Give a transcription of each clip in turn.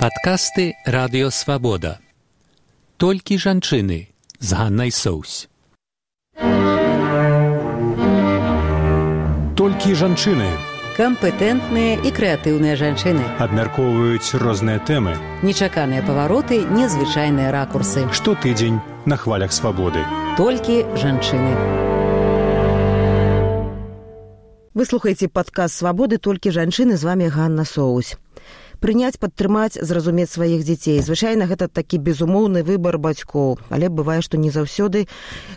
Падкасты радыёвабода. Толькі жанчыны з Ганнай Соусь. Толькі жанчыны кампетэнтныя і крэатыўныя жанчыны абмяркоўваюць розныя тэмы нечаканыя павароты незвычайныя ракурсы. Штотыдзень на хвалях свабоды толькі жанчыны вы слухаеце падказ свабоды толькі жанчыны з вами Ганна соусь прыняць падтрымаць зразумець сваіх дзяцей. Звычайна гэта такі безумоўны выбар бацькоў. Але бывае што не заўсёды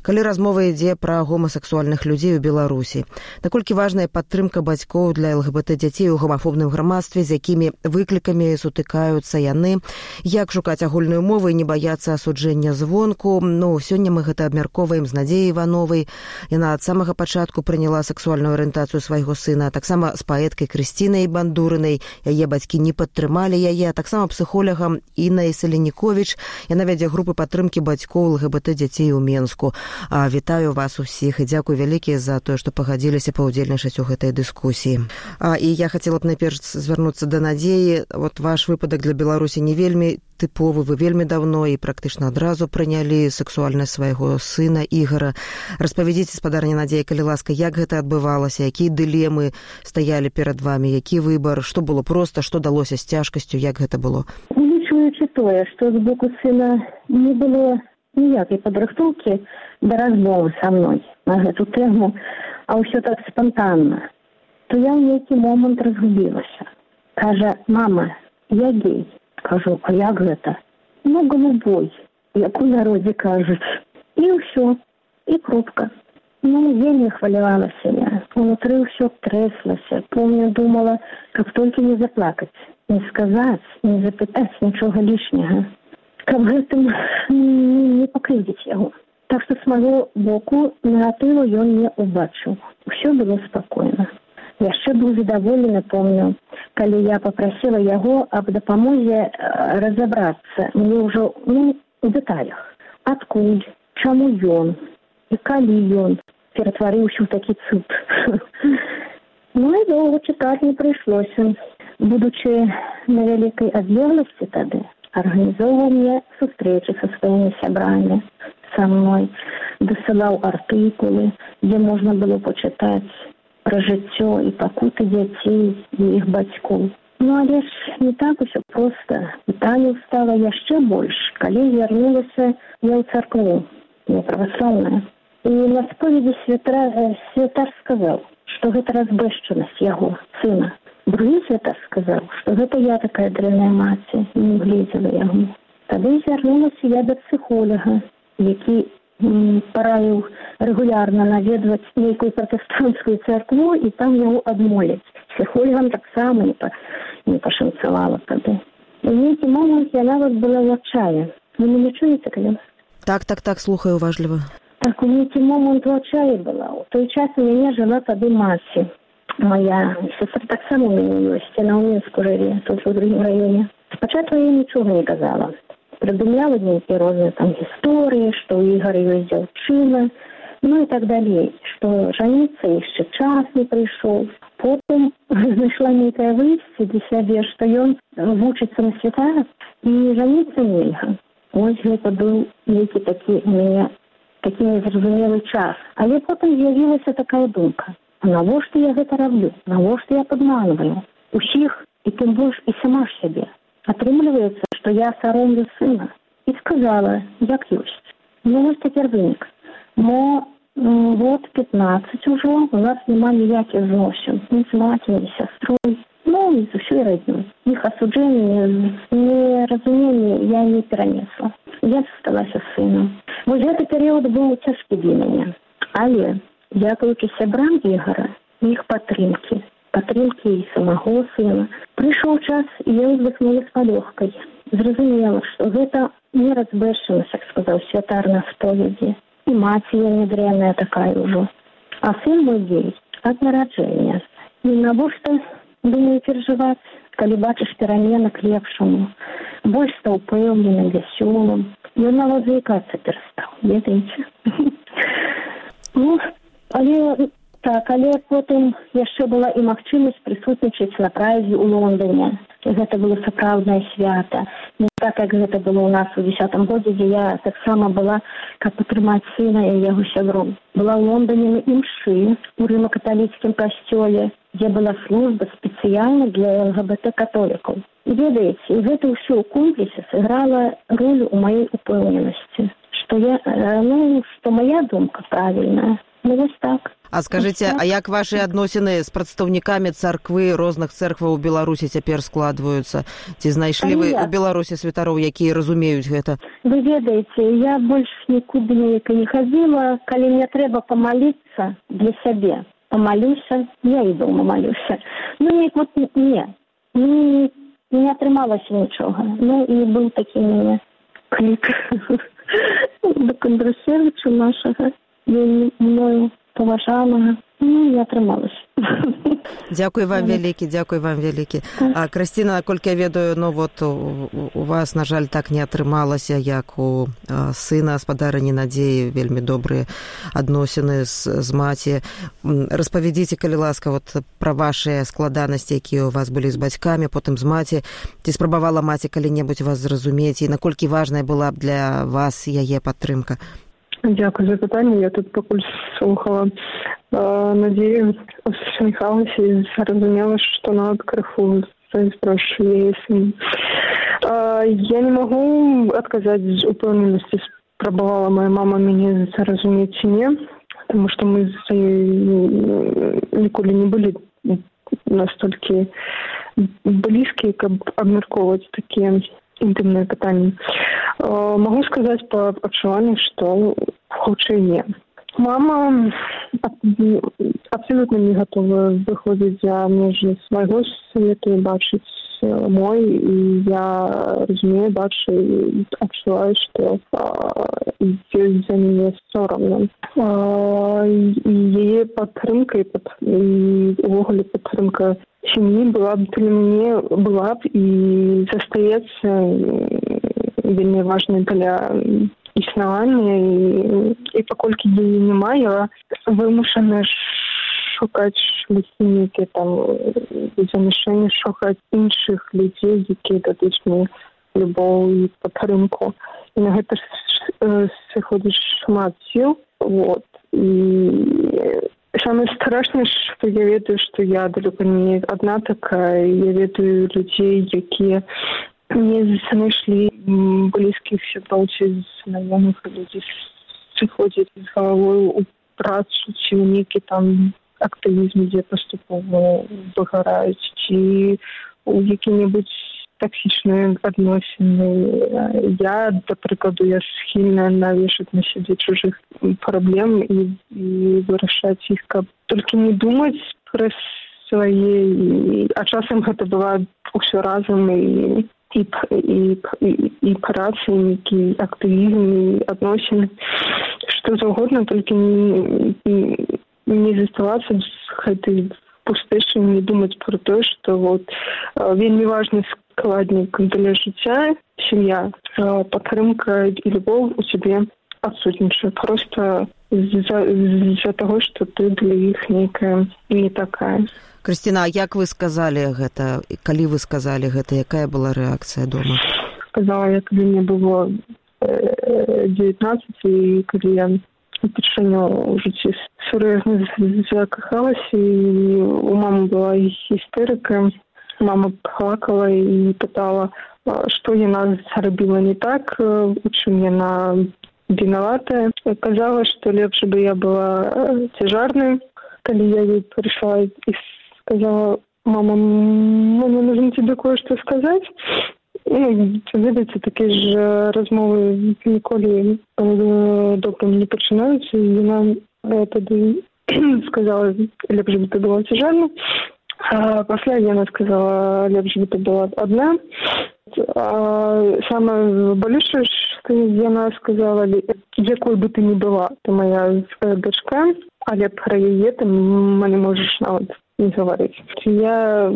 калі размова ідзе пра гомасексуальных людзей у беларусі. Наколькі важная падтрымка бацькоў для лгбт дзяцей у гомафобным грамадстве з якімі выклікамі сутыкаюцца яны як шукаць агульную мову не баяцца асуджэння звонку. Ну сёння мы гэта абмяркоўваем з надзеяй ивановой яна ад самага пачатку прыняла сексуальную арыентацыю свайго сына таксама з паэткай крысцінай бандурынай яе бацькі не пад падтрымалі яе таксама псіхолягам інна селенікович яна вядзе групы падтрымкі бацькоў лгбт дзяцей у менску. А вітаю вас усіх і дзякуй вялікі за тое што пагадзіліся паўдзельнічаць у гэтай дыскусіі. А і я хацела б найперш звярнуцца да надзеі. Вот ваш выпадак для беларусі не вельмі тыповы вы вельмі давно і практычна адразу прынялі сексуальнасць свайго сына ігора распавядзіце спадарня надзея калі ласка як гэта адбывалася якія дылемы стаялі перад вами які выбар што было проста што далося з цяжкасцю як гэта было? Улічваючы тое што з боку сына не было ніякай падрыхтоўкі да размовы са мной на гэту тэму а ўсё так спонтанна то я ў нейкі момант разгубілася. Кажа мама я гей кажу а як гэта ну голубой як у народзе кажуць і ўсё і крупка Ну, вельмі хвалявалася я. Унутры ўсё трэслася. Помню, думала, каб толькі не заплакаць, не сказаць, не запытаць нічога лішняга. Каб гэтым не пакрыдзіць яго. Так што з маго боку негатыву ён не ўбачыў. Усё было спакойна. Яшчэ быў задаволены, помню, калі я попрасіла яго аб дапамозе разабрацца мне ўжо ну, у дэталях. Адкуль, чаму ён, і калі ён ператварыўся ў такі цуд. Ну і доўга чакаць не прыйшлося. Будучы на вялікай адлегласці тады арганізоўваў мне сустрэчы са сваімі сябрамі са мной дасылаў артыкулы дзе можна было пачытаць пра жыццё і пакуты дзяцей і іх бацькоў ну але ж не так усё проста пытанняў стала яшчэ больш калі вярнулася я ў царкву не праваслаўная І на споведи святара, святар сказаў, што гэта разбэшчанасць яго сына. Другі святар сказаў, што гэта я такая дрэнная маці не гледзела яго. Тады звярнулася я да псіхолага, які параіў рэгулярна наведваць нейкую пратэстанцкую царкву і там яго адмоліць. Псіхолігам таксама не, па, не пашанцавала тады. У нейкі момант я нават была в адчае. Вы не чуеце калі? Так так так слухаю уважліва. Так у нейкі момант у адчаі была у той час у мяне жыла тады маці моя сестра таксама у мяне ёсць яна ў мінску жыве тут у другім раёне спачатку я нічога не казала прыдумляла нейкія розныя там гісторыі што ў ігар ёсць дзяўчына ну і так далей што жаніцца яшчэ час не прыйшоў потым знайшла нейкае выйсце для сябе што ён вучыцца на свята і жаніцца нельга ось гэта быў нейкі такі у мяне такі незразумелы час. Але потым з'явілася такая думка навошта я гэта раблю навошта я падманываю усіх і тым больш і сама ж сябе атрымліваецца што я саромлю сына і сказала як ёсць ну вось цяпер вынік мо вот пятнадцать ужо у нас няма ніякіх зносін ні з маці сястрой ну і з усёй радню іх асуджэнне неразуменне я не перанесла я засталася сыном. Вось гэты перыяд быў цяжкі для мяне але дзякуючы сябрам ігара іх падтрымкі падтрымкі і самого сына. Прыйшоў час і я ўздыхнула з палёгкай зразумела што гэта не разбэшчанасць як сказаў святар на споведзі і маці я недрэнная такая ўжо а сын мой дзей ад нараджэння і навошта думаю перажываць калі бачыш перамена к лепшаму больш стаў пэўленым вясёлым ён нават заікацца перастаў ведаеце ну але так але потым яшчэ была і магчымасць прысутнічаць на празе ў лондоне гэта было сапраўднае свята не так як гэта было ў нас у десятым годзе дзе я таксама была каб падтрымаць сына і яго сябру была ў лондоне імшы у рыма-каталіцкім касцёле дзе была служба спецыяльна для лгбт католікаў ведаеце і гэта ўсё ў комплексе сыграла ролю ў маёй упэўненасці што я ну што моя думка правільная ну вось так. А скажыце а як вашы адносіны з прадстаўнікамі царквы розных цэркваў у беларусі цяпер складваюцца ці знайшлі вы у беларусі святароў якія разумеюць гэта вы ведаеце я больш нікуды неяка не хадзіла калі мне трэба памаліцца для сябе памалюся я і дома малюся ну неяк вот не не не атрымалася нічога ну і быў такі мяне клік да кандрасевічу нашага мною паважанага ну не атрымалася дзякуй вам вялікі дзякуй вам вялікі а красціна наколькі я ведаю ну вот у, у вас на жаль так не атрымалася як у сына спадарыні надзеі вельмі добрыя адносіны з, з маці распавядзіце калі ласка вот пра вашыя складанасці якія у вас былі з бацькамі потым з маці ці спрабавала маці калі-небудзь вас зразумець і наколькі важная была б для вас яе падтрымка Дякую за питання. Я тут покуль слухала э, надею усмехалась и зразумела, что надо крыху спрашиваю. Э, я не могу отказать упевненості, спробувала моя мама мені це розуміти чи ні, тому що ми з нею ніколи не були настільки близькі, як обмірковувати такі інтимныя пытанні. Могу сказаць па адчуваннях, што хутчэй не. Мама абсолютно не готова выходзіць за межы свайго свету бачыць мой і я разумею бачу адчуваю што ёсць за мяне сорамна яе падтрымка і увогуле падтрымка сям'і была б для мяне была б і застаецца вельмі важнай для існавання і, і паколькі яе не маю вымушаны шукаць нейкі там замяшэнне шукаць іншых людзей якія мне любоў і падтрымку і на гэта сыходзіш шмат сіл вот. І самое страшное что я ведаю что я далеко не одна такая. Я ведаю людзей якія не знайшлі блізкіх сяброўці знаёмых людзей сыходзяць з галавой у працу ці ў нейкі там актывізм дзе паступова выгараюць ці у які-небудзь таксічныя адносіны я да прыкладу я схільна навешаць на сябе чужых праблем і, і вырашаць іх каб толькі не думаць пра свае а часам гэта была ўсё разам і і і, і, і працы нейкі актывізм адносіны што заўгодна толькі не, не, не заставацца з гэтай пустэчы не думаць пра тое што вот вельмі важны складнік для жыцця сям'я падтрымка і любоў у цябе адсутнічае просто з-за таго што ты для іх нейкая не такая. Крысціна як вы сказалі гэта? Калі вы сказалі гэта якая была рэакцыя дома? Сказала як мне было девятнадцать і калі я упершыню ў жыцці сур'ёзна закахалася і у мамы была гістэрыка мама плакала і пытала што яна зрабіла не так у чым яна вінаватая казала што лепш бы я была цяжарнай калі я ей прыйшла і сказала мама мне нужно тебе кое-что сказать ну, ведаеце такі ж размовы ніколі добрым не пачынаюцца і яна тады сказала лепш бы ты была цяжарна пасля яна сказала лепш бы ты была адна самае балючае што яна сказала якой бы ты не была ты моя дачка але пра яе ты мне можаш нават не гаварыць я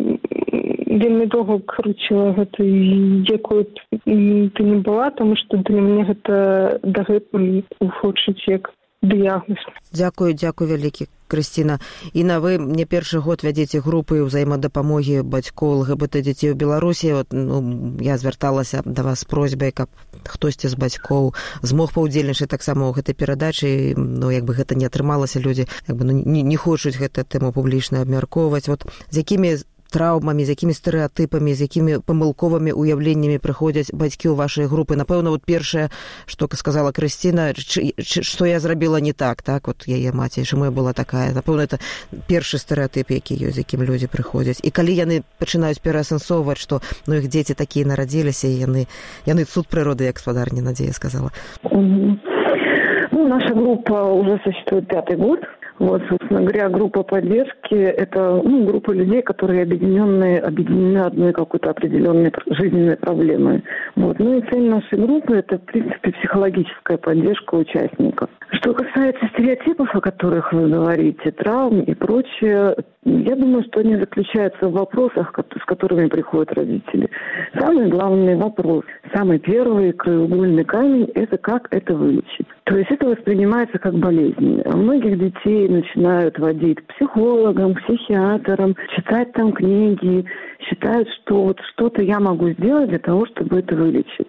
вельмі доўга круціла гэта якую ты не была таму што для мяне гэта дагэтуль гучыць як дыягноз. Дзякую, дзякую вялікі Крысціна. Іна вы мне першы год вядзеце групы ўзаемадапамогі бацькоў ЛГБТ дзяцей у Беларусі. Вот, ну, я звярталася да вас просьбай, каб хтосьці з бацькоў змог паўдзельнічаць таксама ў гэтай перадачы. Ну, як бы гэта не атрымалася людзі як бы, ну, не, не хочуць гэта тэму публічна абмяркоўваць. Вот, з якімі траўмамі з якімі стэеатыпамі з якімі памылковымі уяўленнямі прыходзяць бацькі ў вашай групы. Напэўна вот першае што сказала крысціна што я зрабіла не так так? Вот яе маці чаму я была такая? Напэўна это першы стэеатып які ёсць якім людзі прыходзяць. І калі яны пачынаюць пераасэнсоўваць што ну іх дзеці такія нарадзіліся яны яны цуд прыроды як спадарня надзея сказала. Ну, наша группа уже существует пятый год Вот, собственно говоря, группа поддержки – это ну, группа людей, которые объединенные, объединены одной какой-то определенной жизненной проблемой. Вот. Ну и цель нашей группы – это, в принципе, психологическая поддержка участников. Что касается стереотипов, о которых вы говорите, травм и прочее, я думаю, что они заключаются в вопросах, с которыми приходят родители. Самый главный вопрос, самый первый краеугольный камень – это как это вылечить. То есть это воспринимается как болезнь. У многих детей начинают водить к психологам, к психиатрам, читать там книги, считают, что вот что-то я могу сделать для того, чтобы это вылечить.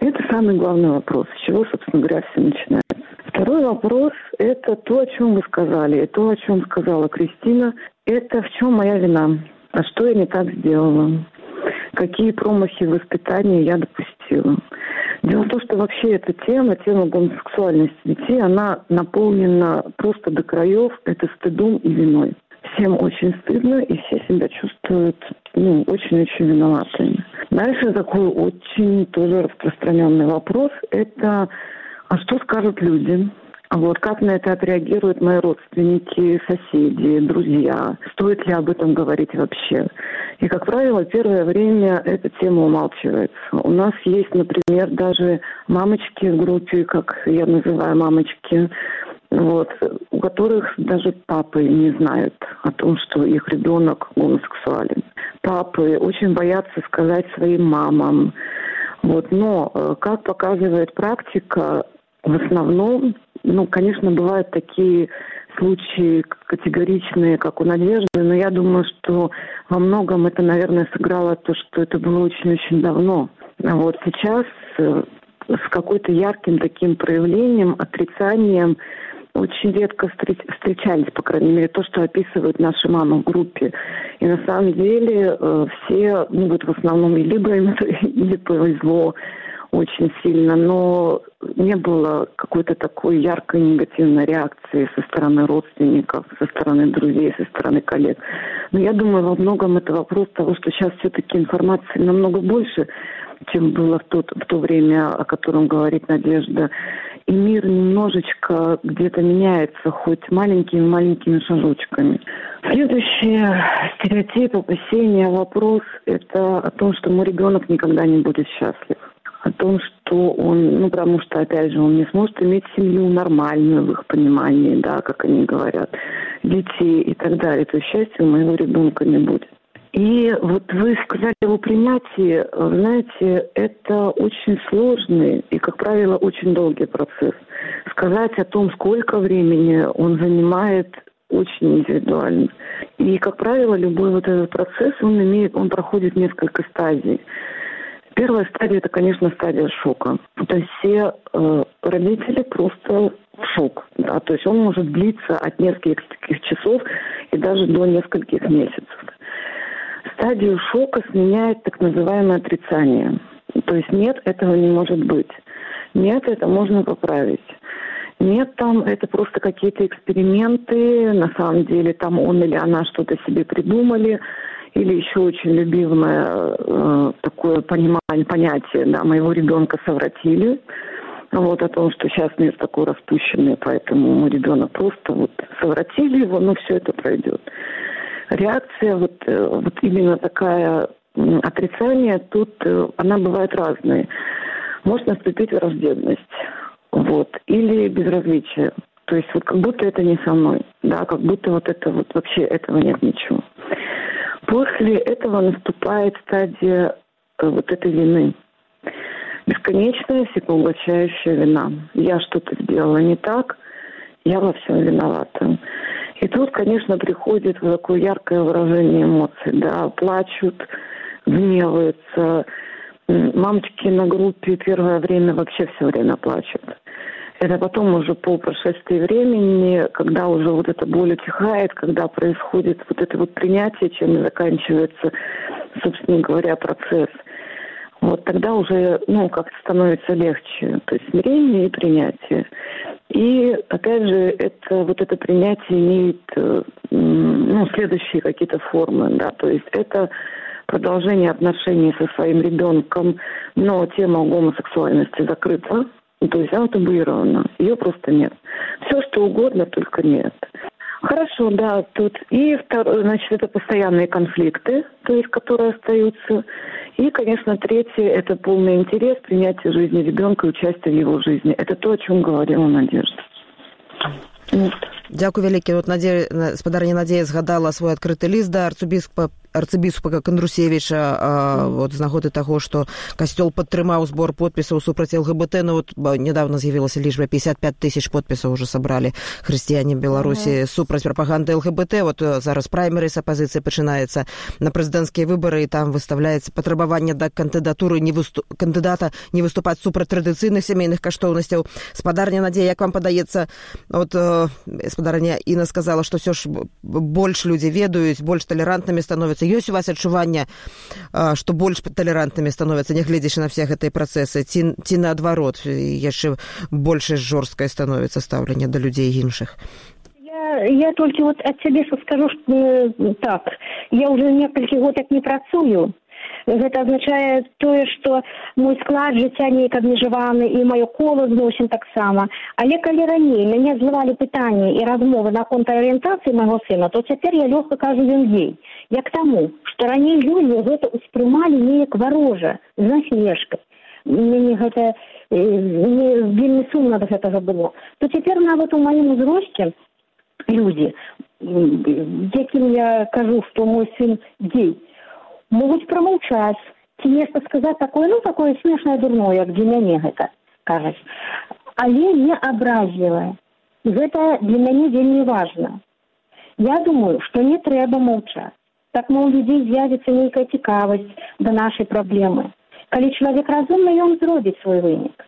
Это самый главный вопрос, с чего, собственно говоря, все начинается. Второй вопрос – это то, о чем вы сказали, и то, о чем сказала Кристина. Это в чем моя вина? А что я не так сделала? Какие промахи в воспитании я допустила? Дело в том, что вообще эта тема, тема гомосексуальности детей, она наполнена просто до краев это стыдом и виной. Всем очень стыдно, и все себя чувствуют ну, очень-очень виноватыми. Дальше такой очень тоже распространенный вопрос – это а что скажут люди? Вот как на это отреагируют мои родственники, соседи, друзья? Стоит ли об этом говорить вообще? И, как правило, первое время эта тема умалчивается. У нас есть, например, даже мамочки в группе, как я называю мамочки, вот, у которых даже папы не знают о том, что их ребенок гомосексуален. Папы очень боятся сказать своим мамам. Вот, но, э, как показывает практика, в основном, ну, конечно, бывают такие случаи категоричные, как у Надежды, но я думаю, что во многом это, наверное, сыграло то, что это было очень-очень давно. А вот сейчас э, с какой-то ярким таким проявлением, отрицанием очень редко встречались, по крайней мере, то, что описывают наши мамы в группе. И на самом деле э, все, ну вот в основном, либо им это или повезло, очень сильно, но не было какой-то такой яркой негативной реакции со стороны родственников, со стороны друзей, со стороны коллег. Но я думаю, во многом это вопрос того, что сейчас все-таки информации намного больше, чем было в, тот, в то время, о котором говорит Надежда. И мир немножечко где-то меняется, хоть маленькими-маленькими шажочками. Следующий стереотип, опасения, вопрос – это о том, что мой ребенок никогда не будет счастлив том, что он, ну, потому что, опять же, он не сможет иметь семью нормальную в их понимании, да, как они говорят, детей и так далее. То счастья у моего ребенка не будет. И вот вы сказали о принятии, знаете, это очень сложный и, как правило, очень долгий процесс. Сказать о том, сколько времени он занимает, очень индивидуально. И, как правило, любой вот этот процесс, он имеет, он проходит несколько стадий. Первая стадия это, конечно, стадия шока. То есть все э, родители просто в шок. Да? То есть он может длиться от нескольких часов и даже до нескольких месяцев. Стадию шока сменяет так называемое отрицание. То есть нет, этого не может быть. Нет, это можно поправить. Нет, там это просто какие-то эксперименты, на самом деле там он или она что-то себе придумали, или еще очень любимое э, такое понимание, понятие, да, моего ребенка совратили. Вот о том, что сейчас мир такой распущенный, поэтому мой ребенок просто вот совратили его, но все это пройдет. Реакция вот, э, вот именно такая отрицание, тут э, она бывает разная. Может наступить враждебность, вот, или безразличие. То есть вот как будто это не со мной, да, как будто вот это вот вообще этого нет ничего. После этого наступает стадия э, вот этой вины. Бесконечная всепоглощающая вина. Я что-то сделала не так, я во всем виновата. И тут, конечно, приходит такое яркое выражение эмоций, да, плачут, гневаются. Мамочки на группе первое время вообще все время плачут. Это потом уже по прошествии времени, когда уже вот эта боль утихает, когда происходит вот это вот принятие, чем заканчивается, собственно говоря, процесс. Вот тогда уже, ну, как-то становится легче. То есть смирение и принятие. И, опять же, это, вот это принятие имеет, э, ну, следующие какие-то формы, да, то есть это продолжение отношений со своим ребенком, но тема гомосексуальности закрыта, то есть она табуирована. Ее просто нет. Все, что угодно, только нет. Хорошо, да, тут. И второе, значит, это постоянные конфликты, то есть, которые остаются. И, конечно, третье – это полный интерес, принятие жизни ребенка и участие в его жизни. Это то, о чем говорила Надежда. Вот. Дякую вялікі вот надзе спадарня надзея згадала свой адкрыты ліст да арцубіспа арцыбіспака кандрусевіча вот з нагоды таго што касцёл падтрымаў збор подпісаў супраць лгбт ну вот недавно з'явілася лічба 55 тысяч подпісаў уже сабралі хрысціяне беларусі супраць прапаганды лгбт вот зараз праймеры з апазіцыі пачынаецца на прэзідэнцкія выбары і там выставляецца патрабаванне да кандыдатуры не выступ... кандыдата не выступаць супраць традыцыйных сямейных каштоўнасцяў. Спадарня надзея як вам падаецца вот спадарня іна сказала што ўсё ж больш людзі ведаюць больш талерантнымі становяцца становіцца ёсць у вас адчуванне што больш талерантнымі становяцца нягледзячы на все гэтыя працэсы ці ці наадварот яшчэ большая жорсткае становіцца стаўленне да людзей іншых я, я толькі вот ад цябе скажу што, так. Я уже некалькі год так не працую гэта азначае тое што мой склад жыцця неяк абмежаваны і маё кола зносін таксама. Але калі раней мяне злывалі пытанні і размовы наконт арыентацыі майго сына то цяпер я лёгка кажу ён гей як таму што раней людзі гэта ўспрымалі неяк варожа з насмешкай. Мяне гэта не вельмі сумна да гэтага было. То цяпер нават у маім узросце людзі якім я кажу што мой сын дзей могуць прамаўчаць ці нешта сказаць такое ну такое смешнае дурное як для мяне гэта кажаць але не абразлівае. Гэта для мяне вельмі важна. Я думаю што не трэба маўчаць. Так мол людзей з'явіцца нейкая цікавасць да нашай праблемы. Калі чалавек разумны ён зробіць свой вынік.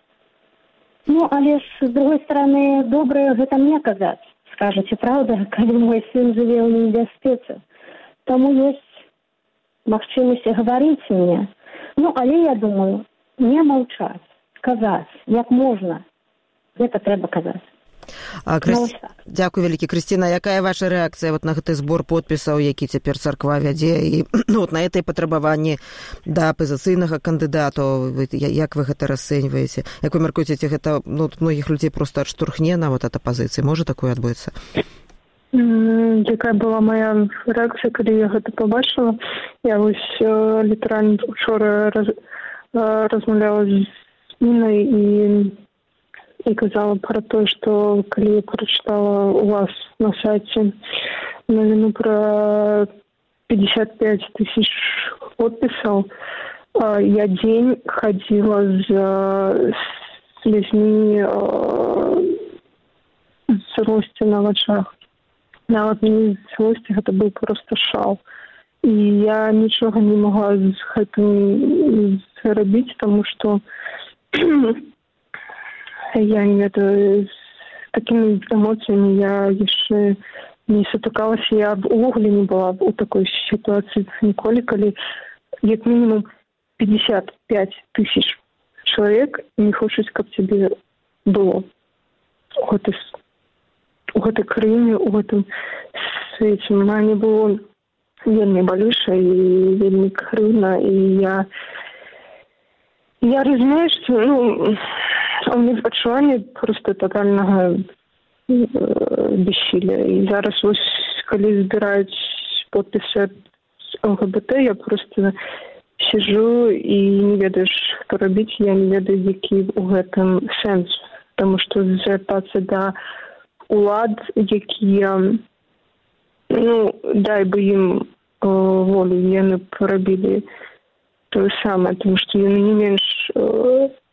Ну але ж з другой стороны добрае гэта мне казаць. Скажаце праўда калі мой сын жыве ў небяспецы таму ёсць магчымасці гаварыць мне. Ну але я думаю не маўчаць казаць як можна. Гэта трэба казаць. Крыс... Ну, дзякуй вялікі крысціна якая ваша рэакцыя вот на гэты збор подпісаў які цяпер царква вядзе? І ну, вот на этой патрабаванні да апазіцыйнага кандыдату як вы гэта расцэньваеце? Як вы мяркуеце гэта ну, многіх людзей просто адштурхне на вот ад апазіцыі? Можа такое адбыцца якая была моя рэакцыя калі я гэта побачыла я вось літаральна учора раз, размаўляла з інай і і казала пра тое што калі я прачытала у вас на сайце навіну пра пятьдесят пять тысяч подпісаў я дзень хадзіла з слязьмі зросце на вачах нават мне злосці гэта быў просто шал. І я нічога не могла з гэтым зрабіць тому что я не ведаю з такімі эмоцыямі я яшчэ не сутыкалася я б увогуле не была б у такой сітуацыі ніколі калі як мінімум пятьдесят пять тысяч чалавек не хочуць каб цябе было гэты у гэтай краіне у гэтым свеце мане было вельмі балюша і вельмі крыўна і я я разумею што ну у мне пачуванне просто тотальнага бессіля і зараз вось калі збіраюць подпісы лгбт я просто сижу і не ведаеш што рабіць я не ведаю які у гэтым сэнс потому что звяртацца да улад якія ну дай бы ім волю яны парабілі тое самае тому што яны не менш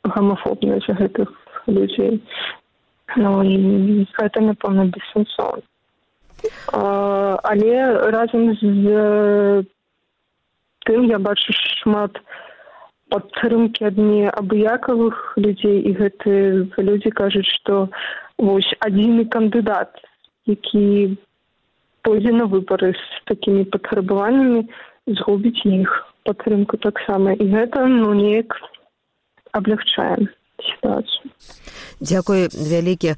гамафобныя за гэтых людзей ну гэта напэўна бессэнсоўна але разам з тым я бачу шмат падтрымкі ад неабыякавых людзей і гэты людзі кажуць што вось адзіны кандыдат які пойдзе на выбары з такімі патрабаваннямі згубіць іх падтрымку таксама. І гэта ну неяк аблягчаем сітуацыю дзякуй вялікі.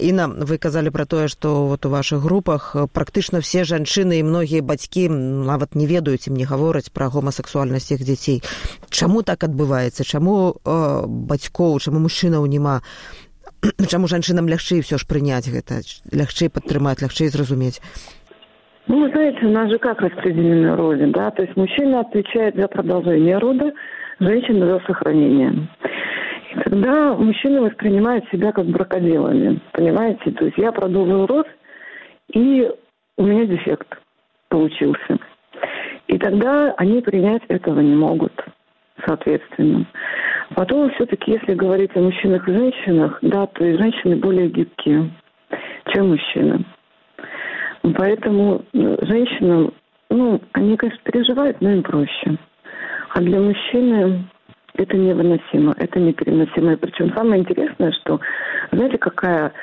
Іна вы казалі пра тое што вот у вашых групах практычна все жанчыны і многія бацькі нават не ведаюць ім не гавораць пра гомасексуальнасць іх дзяцей. Чаму так адбываецца? Чаму бацькоў чаму мужчынаў няма? Чаму жанчынам лягчэй все ж прыняць гэта лягчэй падтрымаць лягчэй зразумець? Ну, знаете, у нас же как распределены роли, да? То есть мужчина отвечает за продолжение рода, женщина за сохранение. Тогда мужчины воспринимают себя как бракоделами, понимаете? То есть я продолжил род, и у меня дефект получился. И тогда они принять этого не могут, соответственно. Потом все-таки, если говорить о мужчинах и женщинах, да, то есть женщины более гибкие, чем мужчины. Поэтому э, женщинам, ну, они, конечно, переживают, но им проще. А для мужчины это невыносимо, это непереносимо. И причем самое интересное, что, знаете, какая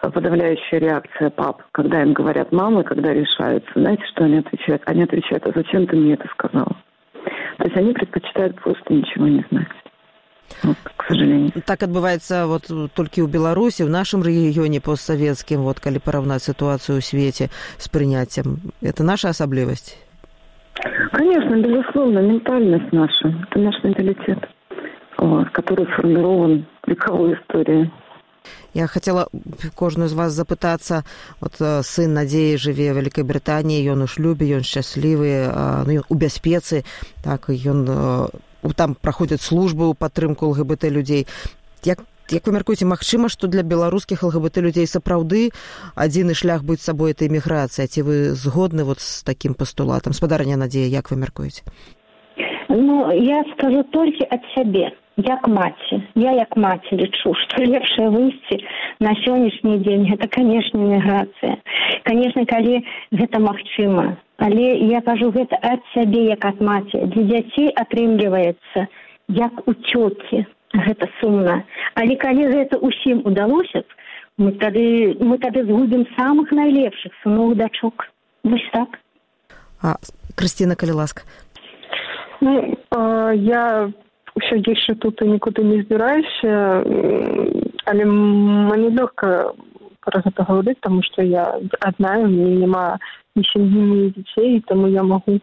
подавляющая реакция пап, когда им говорят мамы, когда решаются. Знаете, что они отвечают? Они отвечают, а зачем ты мне это сказал? То есть они предпочитают просто ничего не знать. Вот, к сожалению. Так адбываецца вот толькі ў беларусі в нашым рэгіёне постсавецкім вот калі параўнаць сітуацыю ў свеце с прыняццем это наша асаблівасць конечно безусловно ментальность наша это наш менталитет вот, Который сформирован вековой историей. Я хотела кожную з вас запытацца вот сын надзеі жыве вялікай брытаніі ён у шлюбе ён шчаслівы ну, у бяспецы так ён там праходзяць службы ў падтрымку лгбт людзей як як вы мяркуеце магчыма што для беларускіх лгбт людзей сапраўды адзіны шлях быць сабой этой эміграцыя ці вы згодны вот з такім пастулатам? Спадарня надзея як вы мяркуеце? Ну я скажу толькі ад сябе як маці. Я як маці лічу што лепшае выйсці на сённяшні дзень гэта канешне эміграцыя. Канешне калі гэта магчыма. Але я кажу гэта ад сябе як ад маці. Для дзяцей атрымліваецца як у цёткі. Гэта сумна. Але калі гэта ўсім удалося б мы тады мы тады згубім самых найлепшых сыноў дачок. Вось так. А крысціна калі ласка. Ну а, я ўсё яшчэ тут і нікуды не збіраюся але мне лёгка пра гэта гаварыць таму што я адна мне няма ні сям'і ні дзяцей таму я магу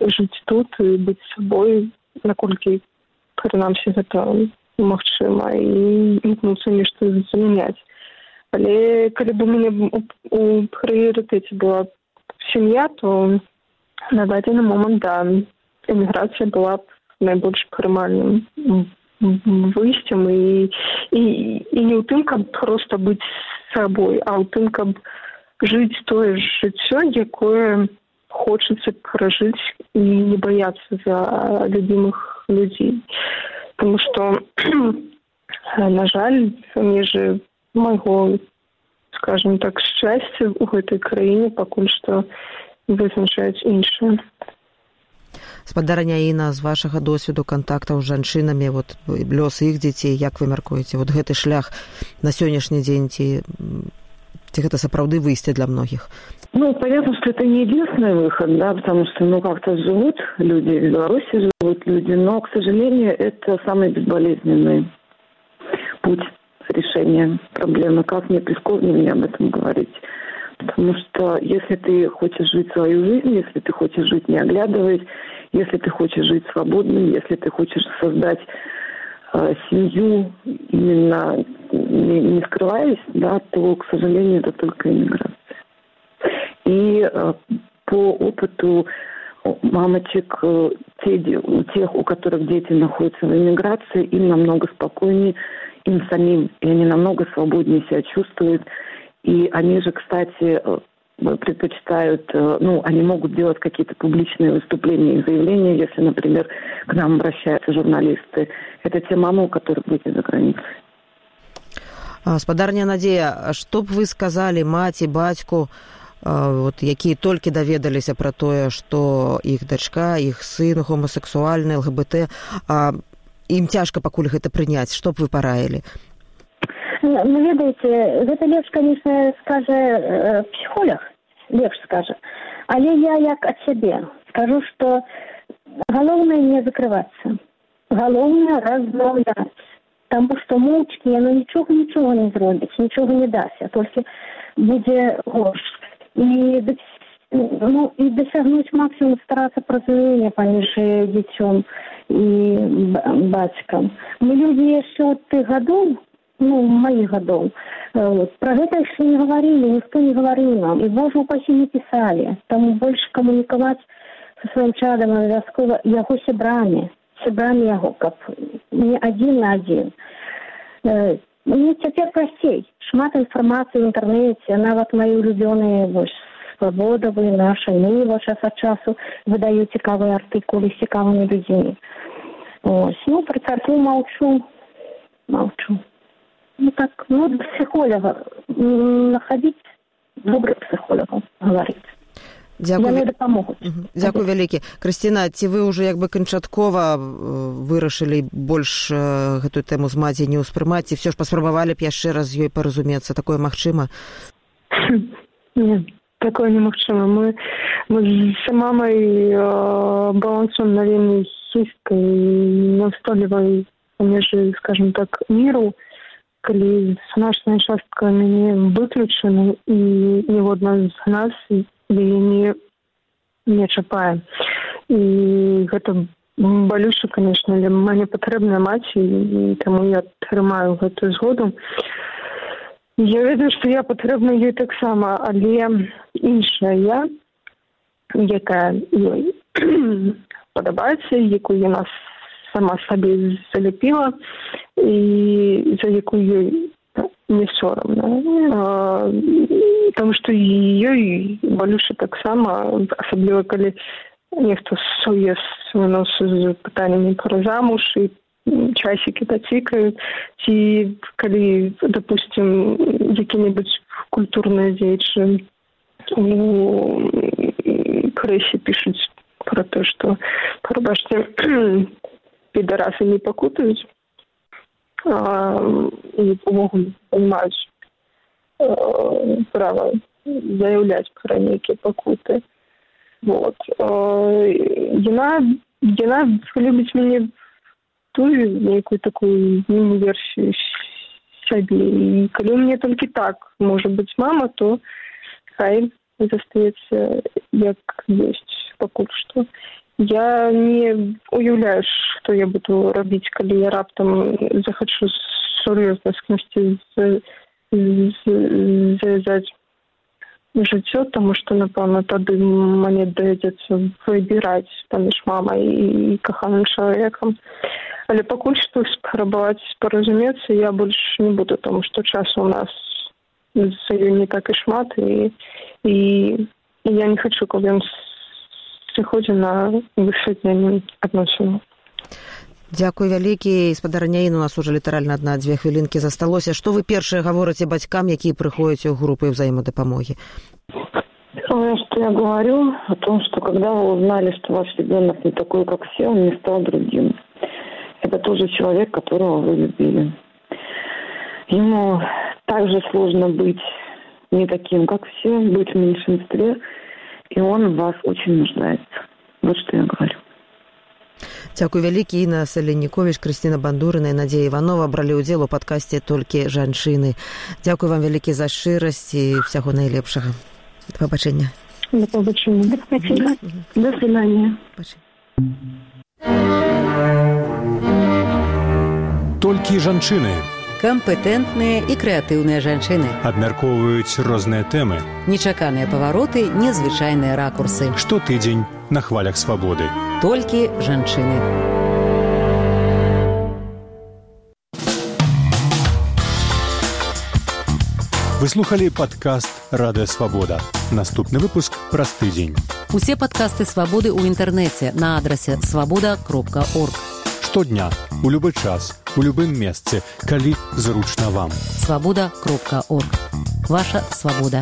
жыць тут і быць сабой наколькі прынамсі гэта магчыма. І імкнуцца нешта замяняць. Але калі бы мяне у прыярытэце была сям'я то на дадзены момант да эміграцыя была б найбольш прымальным выйсцем і і і не ў тым каб проста быць сабой а ў тым каб жыць тое жыццё якое хочацца пражыць і не баяцца за любімых людзей. Потому что на жаль межы майго скажем так шчасця у гэтай краіне пакуль што вызначаюць іншыя спадарня іна з вашага досведу кантактаў з жанчынамі вот лёс іх дзяцей як вы мяркуеце вот гэты шлях на сённяшні дзень ці ці гэта сапраўды выйсце для многіх? Ну понятно что это не единственный выход да потому что ну как-то живут люди в беларуси живут люди но к сожалению это самый безболезненный путь решения проблемы. Как мне прискорбно мне об этом говорить? Потому что если ты хочешь жить свою жизнь если ты хочешь жить не оглядываясь если ты хочешь жить свободным, если ты хочешь создать э, семью именно не, не скрываясь, да, то, к сожалению, это только иммиграция. И э, по опыту мамочек, э, те, у тех, у которых дети находятся в иммиграции, им намного спокойнее, им самим, и они намного свободнее себя чувствуют. И они же, кстати, э, предпочитают, э, ну, они могут делать какие-то публичные выступления и заявления, если, например, к нам обращаются журналисты. Это те мамы, у которых дети за границей. спадарня надзея што б вы сказалі маці бацьку вот якія толькі даведаліся пра тое што іх дачка іх сын гомасексуальны лгбт ім цяжка пакуль гэта прыняць што б вы параілі ну ведаеце гэта лепш конечно скажа э, психолог лепш скажа але я як ад сябе скажу что галоўнае не закрывацца галоўнае размаўляць таму што моўчкі яно нічога нічога не зробіць нічога не дася толькі будзе горш і ну і дасягнуць максімум старацца празумення паміж дзіцём і бацькам мы людзі яшчэ от ты гадоў ну маіх гадоў вот. Пра гэта яшчэ не гаварылі ніхто не гаварыў нам. І божа упасі не пісалі таму больш камунікаваць со сваім чадам абавязкова яго сябрамі сябрамі яго каб не адзін на адзін мне цяпер прасцей шмат інфармацыі ў інтэрнэце нават мае улюбёныя вось свабодавы наша міва час ад часу выдаюць цікавыя артыкулы з цікавымі людзьмі ось. Ну пры царкву маўчу маўчу ну так ну психолога находить добрых психологаў гаварыць дзякуй вялікі крысціна ці вы ўжо як бы канчаткова вырашылі больш гэтую тэму з маці не ўспрымаць ці все ж паспрабавалі б яшчэ раз ёй паразумецца? Такое магчыма? Такое немагчыма. Мы мы з мамай э, балансом на вельмі хісткай настойлівай межы скажем так міру калі значная частка мяне выключана і ніводна з нас яе не не чапае і гэта балюша конечно для мне патрэбная маці і таму я атрымаю гэтую згоду я ведаю што я патрэбна ёй таксама але іншая я якая ёй падабаецца якую яна сама сабе заляпіла і за якую ёй не сорамна потому что ёй балюша таксама асабліва калі нехто суе нос з пытаннямі пра замуж і часікі тацікаюць ці калі допустим які-небудзь культурныя дзеячы у крэсе пішуць про то что прабачце педарасы не пакутаюць і увогуле понимаюць права заяўляць пра нейкія пакуты вот. Яна яна любіць мяне тую нейкую такую версію сябе і калі мне толькі так можа быць мама то хай застаецца як ёсць пакуль што я не уяўляю што я буду рабіць калі я раптам захачу сур'ёзна з кімсьці завязаць жыццё таму што напэўна тады мне давядзецца выбіраць паміж мамай і каханым чалавекам але пакуль што спрабаваць паразумецца я больш не буду таму што часу у нас не так і шмат і і я не хочу каб ён сыходзіў на высвятленне адносіну Дзякуй вялікі спадарняін у нас уже літаральна адна дзве хвілінкі засталося што вы першыя гаворыце бацькам якія прыходзяць у групы ўзаемадапамогі что я говорю о том что когда вы узнали что ваш ребенок не такой как все он не стал другим это тоже человек которого вы любили ему также сложно быть не таким как все быть в меньшинстве и он в вас очень нуждается вот что я говорю Дзякуй вялікі Іна Саленніковіч, Крысціна Бандурына і Надзея Іванова бралі ўдзел у падкасці толькі жанчыны. Дзякуй вам вялікі за шчырасць і ўсяго найлепшага. Да пабачэння. Да пабачэння. Да свидания. Толькі жанчыны кампетэнтныя і крэатыўныя жанчыны абмяркоўваюць розныя тэмы. Нечаканыя павароты незвычайныя ракурсы. Штотыдзень на хвалях свабоды. Толькі жанчыны. Выслухалі падкаст радыёвабода наступны выпуск праз тыдзень. Усе падкасты свабоды ў інтэрнэце на адрасе свабода кропка орг штодня у любы час у любым месцы калі зручна вам. Свабода кропка орг. Ваша свабода